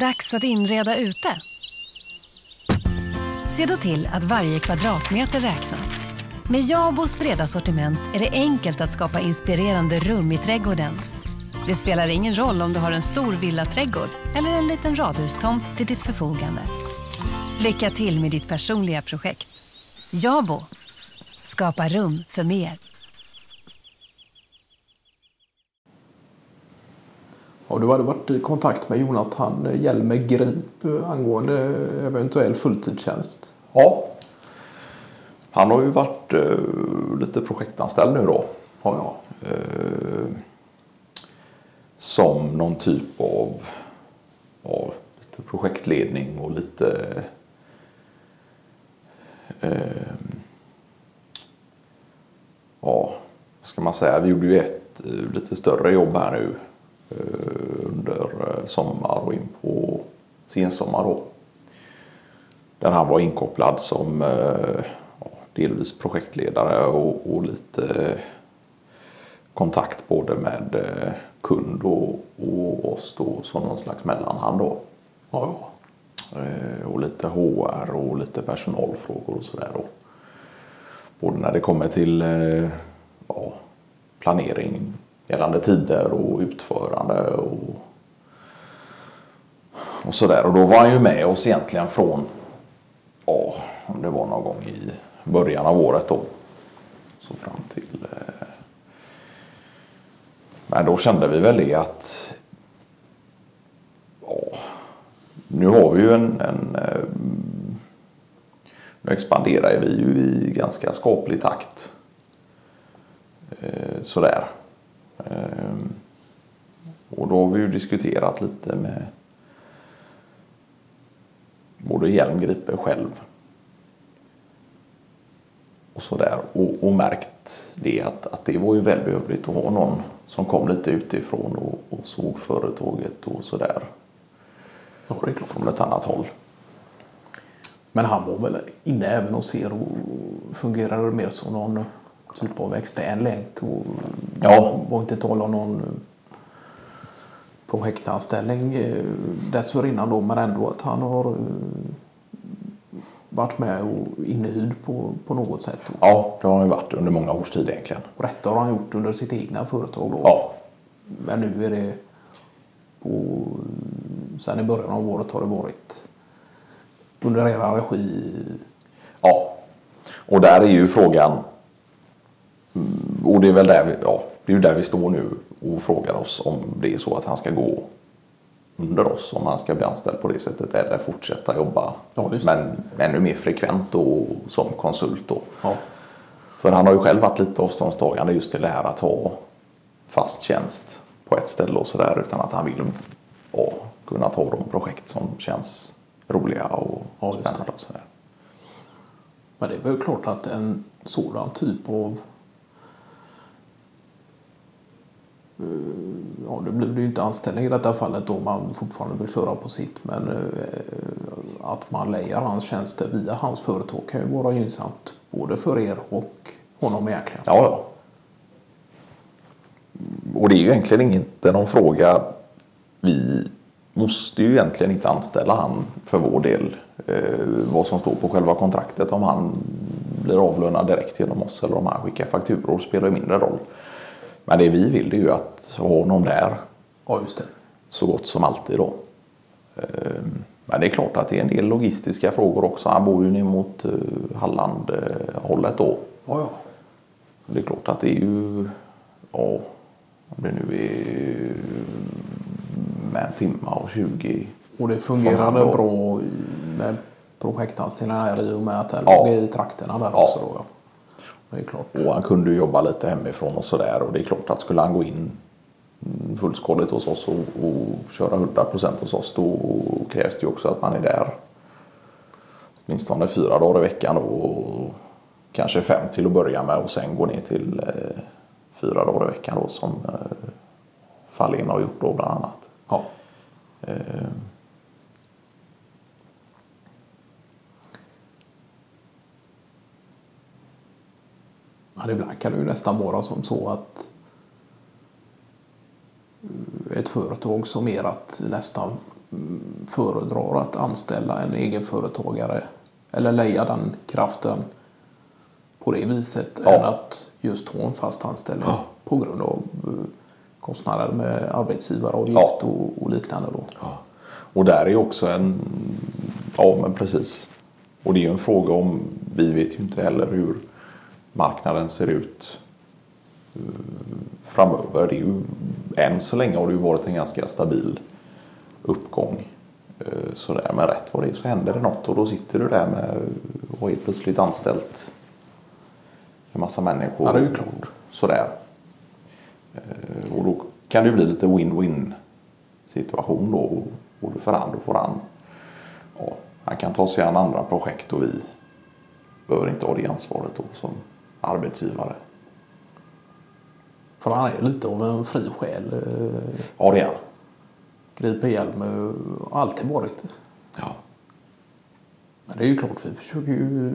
Dags att inreda ute. Se då till att varje kvadratmeter räknas. Med Jabos breda sortiment är det enkelt att skapa inspirerande rum i trädgården. Det spelar ingen roll om du har en stor villaträdgård eller en liten radhustomt till ditt förfogande. Lycka till med ditt personliga projekt. Jabo. Skapa rum för mer. Ja, du hade varit i kontakt med Jonathan Hjelmer Grip angående eventuell fulltidstjänst. Ja. Han har ju varit eh, lite projektanställd nu då. Har jag. Eh, som någon typ av ja, lite projektledning och lite eh, ja, vad ska man säga? Vi gjorde ju ett eh, lite större jobb här nu under eh, sommar och in på sensommar då. Där han var inkopplad som eh, delvis projektledare och, och lite kontakt både med eh, kund och, och oss då som någon slags mellanhand då. Ja, Eh, och lite HR och lite personalfrågor och sådär då. Både när det kommer till eh, ja, planering gällande tider och utförande och, och sådär. Och då var han ju med oss egentligen från, ja, om det var någon gång i början av året då. Så fram till eh, men då kände vi väl det att ja, nu har vi ju en, en eh, nu expanderar vi ju i ganska skaplig takt. Eh, sådär. Eh, och då har vi ju diskuterat lite med både Hjelmgripe själv och sådär. Och, och märkt det att, att det var ju välbehövligt att ha någon som kom lite utifrån och, och såg företaget och sådär. ja, det är klart. Från ett annat håll. Men han var väl inne även hos er och fungerade mer som någon typ av extern länk. Och Ja. var inte tal om någon projektanställning eh, dessförinnan då men ändå att han har eh, varit med och inhyrd på, på något sätt. Ja, det har han ju varit under många års tid egentligen. Och detta har han gjort under sitt egna företag då. Ja, Men nu är det på, sen i början av året har det varit under er regi. ja. Och där är ju frågan. Och det är väl där vi, ja, det är där vi står nu och frågar oss om det är så att han ska gå under oss. Om han ska bli anställd på det sättet eller fortsätta jobba. Ja, men ännu mer frekvent och som konsult då. Ja, För han har ju själv varit lite avståndstagande just till det här att ha fast tjänst på ett ställe och sådär. Utan att han vill ja, kunna ta de projekt som känns roliga och Ja, spännande och sådär. men det är väl klart att en sådan typ av eh, Eh, ja, nu blir det ju inte anställning i detta fallet då man fortfarande vill köra på sitt. Men eh, att man lejar hans tjänster via hans företag kan ju vara gynnsamt både för er och honom egentligen. Ja, ja. Mm, och det är ju egentligen inte någon fråga. Vi måste ju egentligen inte anställa han för vår del. Eh, vad som står på själva kontraktet. Om han blir avlönad direkt genom oss eller om han skickar fakturor spelar ju mindre roll. Men det vi vill är ju att ha honom där Ja, just det. så gott som alltid då. Eh, Men det är klart att det är en del logistiska frågor också. Han bor ju ner mot eh, Halland-hållet då. Ja, ja. Det är klart att det är ju, ja, om det nu är med en timme och 20. Och det fungerade bra med projektanställningarna här i och med att det Ja. låg i trakterna där Ja. också. Då, ja. Det är klart. Och han kunde jobba lite hemifrån och sådär. Och det är klart att skulle han gå in fullskaligt hos oss och, och köra 100% hos oss då krävs det ju också att man är där åtminstone fyra dagar i veckan och kanske fem till att börja med och sen gå ner till eh, fyra dagar i veckan då som eh, Fahlén har gjort då bland annat. Ja. Eh, Men ibland kan det ju nästan vara som så att ett företag som er att nästan föredrar att anställa en egenföretagare eller leja den kraften på det viset Ja. än att just ha en fast anställning Ja. på grund av eh, kostnader med arbetsgivaravgift Ja. och, och liknande. Då. Ja. Och där är också en... Ja, men precis. Och det är ju en fråga om... Vi vet ju inte heller hur marknaden ser ut eh, framöver. Det är ju, än så länge har det ju varit en ganska stabil uppgång. Eh, Sådär, men rätt vad det är så händer det något och då sitter du där med och är plötsligt anställt en massa människor. Ja, det är ju klart. Sådär. Eh, Och då kan det ju bli lite win-win situation då. Både för han och för han. Ja, han kan ta sig an andra projekt och vi behöver inte ha det ansvaret då som arbetsgivare. För han är lite av en fri själ. eh, Ja, det är han. Griper hjälm och alltid varit. Ja. Men det är ju klart, vi försöker ju...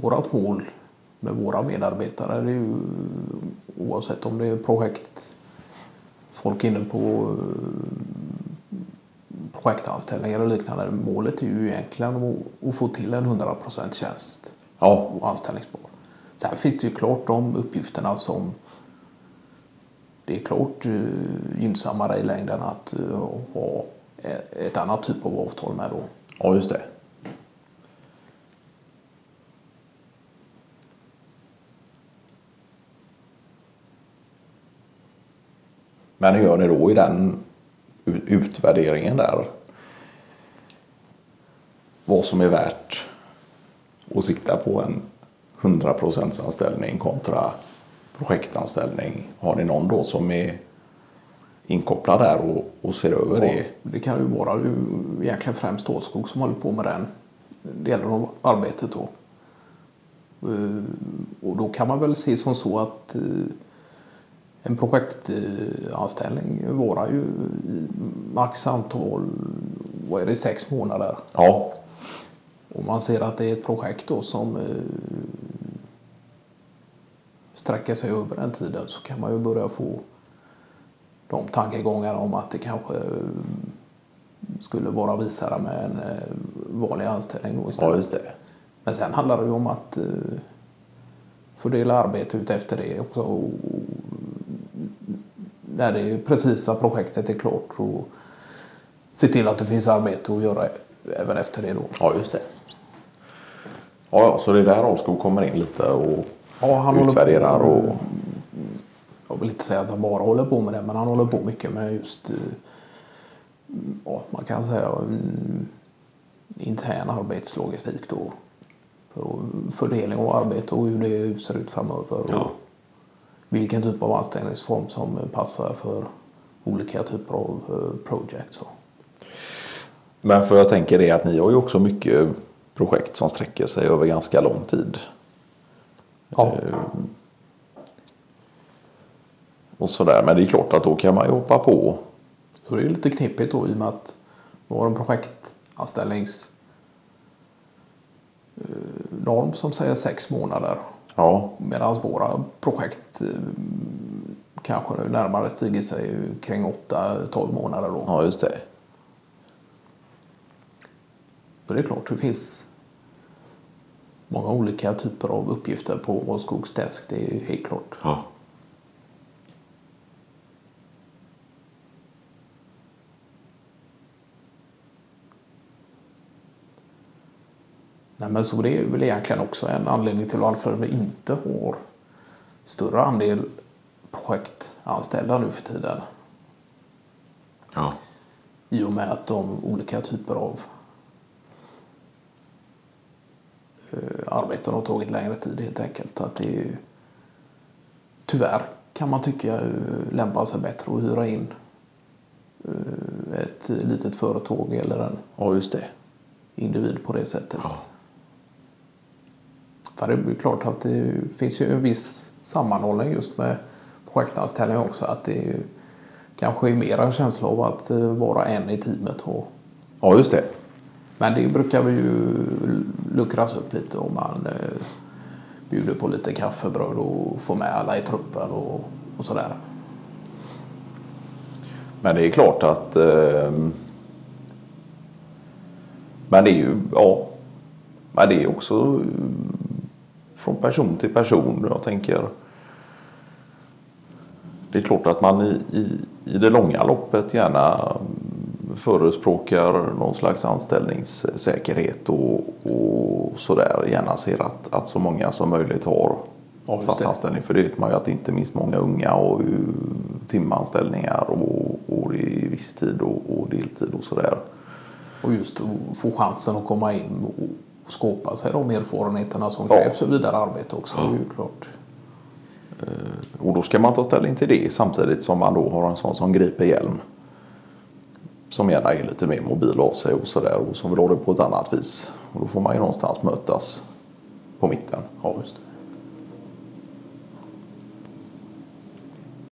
Vårat mål med våra medarbetare det är ju oavsett om det är projekt, folk inne på eh, projektanställningar och liknande. Målet är ju egentligen att- att få till en 100% tjänst Ja, och anställningsbar. Sen finns det ju klart de uppgifterna som det är klart eh, gynnsammare i längden att eh, ha ett- annat typ av avtal med då. ja just det. Men hur gör ni då i den utvärderingen där? Vad som är värt att sikta på en 100% anställning kontra projektanställning. Har ni någon då som är inkopplad där och, och ser över det? Det kan ju vara ju egentligen främst Stålskog som håller på med den delen av arbetet då. Eh, Och då kan man väl se som så att eh, en projektanställning varar ju max antal, vad är det, sex månader. Ja, Om man ser att det är ett projekt då som eh, sträcker sig över den tiden så kan man ju börja få de tankegångar om att det kanske eh, skulle vara visare med en eh, vanlig anställning då ja istället. just det. Men sen handlar det ju om att eh, fördela arbete ut efter det också. Och, när det precisa projektet är klart och se till att det finns arbete att göra även efter det då. Ja, just det. Ja, så det är där Avskog kommer in lite och Ja, han utvärderar på- och... Jag vill inte säga att han bara håller på med det, men han håller på mycket med just, eh, ja, man kan säga mm, intern arbetslogistik då. För fördelning av arbete och hur det ser ut framöver. Ja. Och vilken typ av anställningsform som passar för olika typer av eh, project. Så. Men för jag tänker det att ni har ju också mycket projekt som sträcker sig över ganska lång tid. Ja. Eh, Och sådär. Men det är klart att då kan man ju hoppa på. Så det är lite knepigt då i och med att har en projektanställningsnorm som säger sex månader. Ja, Medan våra projekt eh, kanske närmare stiger sig kring 8-12 månader. Då. ja just det. Så det är klart, det finns många olika typer av uppgifter på vår skogsdesk. Det är ju helt klart. Ja. Nej, men så det är väl egentligen också en anledning till varför vi inte har större andel projektanställda nu för tiden. Ja. I och med att de olika typer av arbeten har tagit längre tid helt enkelt. Att det är ju, tyvärr kan man tycka eh, lämpar sig bättre att hyra in eh, ett litet företag eller en ja, just det. individ på det sättet. Ja. För det är ju klart att det finns ju en viss sammanhållning just med projektanställningar också. Att det är kanske är mer en känsla av att eh, vara en i teamet. Och, Ja, just det. men det brukar vi ju luckras upp lite och man eh, bjuder på lite kaffebröd och får med alla i truppen och, och sådär. Men det är klart att eh, Men det är ju, ja. Men det är också från person till person. Jag tänker. Det är klart att man i, i, i det långa loppet gärna förespråkar någon slags anställningssäkerhet och, och sådär. Gärna ser att, att så många som möjligt har Ja, fast anställning. För det vet man ju att inte minst många unga och timanställningar och, och det är visstid och, och deltid och sådär. Och just att få chansen att komma in och skåpa sig de erfarenheterna som Ja. krävs för vidare arbete också. Det är ju klart. Och då ska man ta ställning till det samtidigt som man då har en sån som griper hjälm. Som gärna är lite mer mobil av sig och sådär och som vill ha det på ett annat vis. Och då får man ju någonstans mötas på mitten. Ja, just det.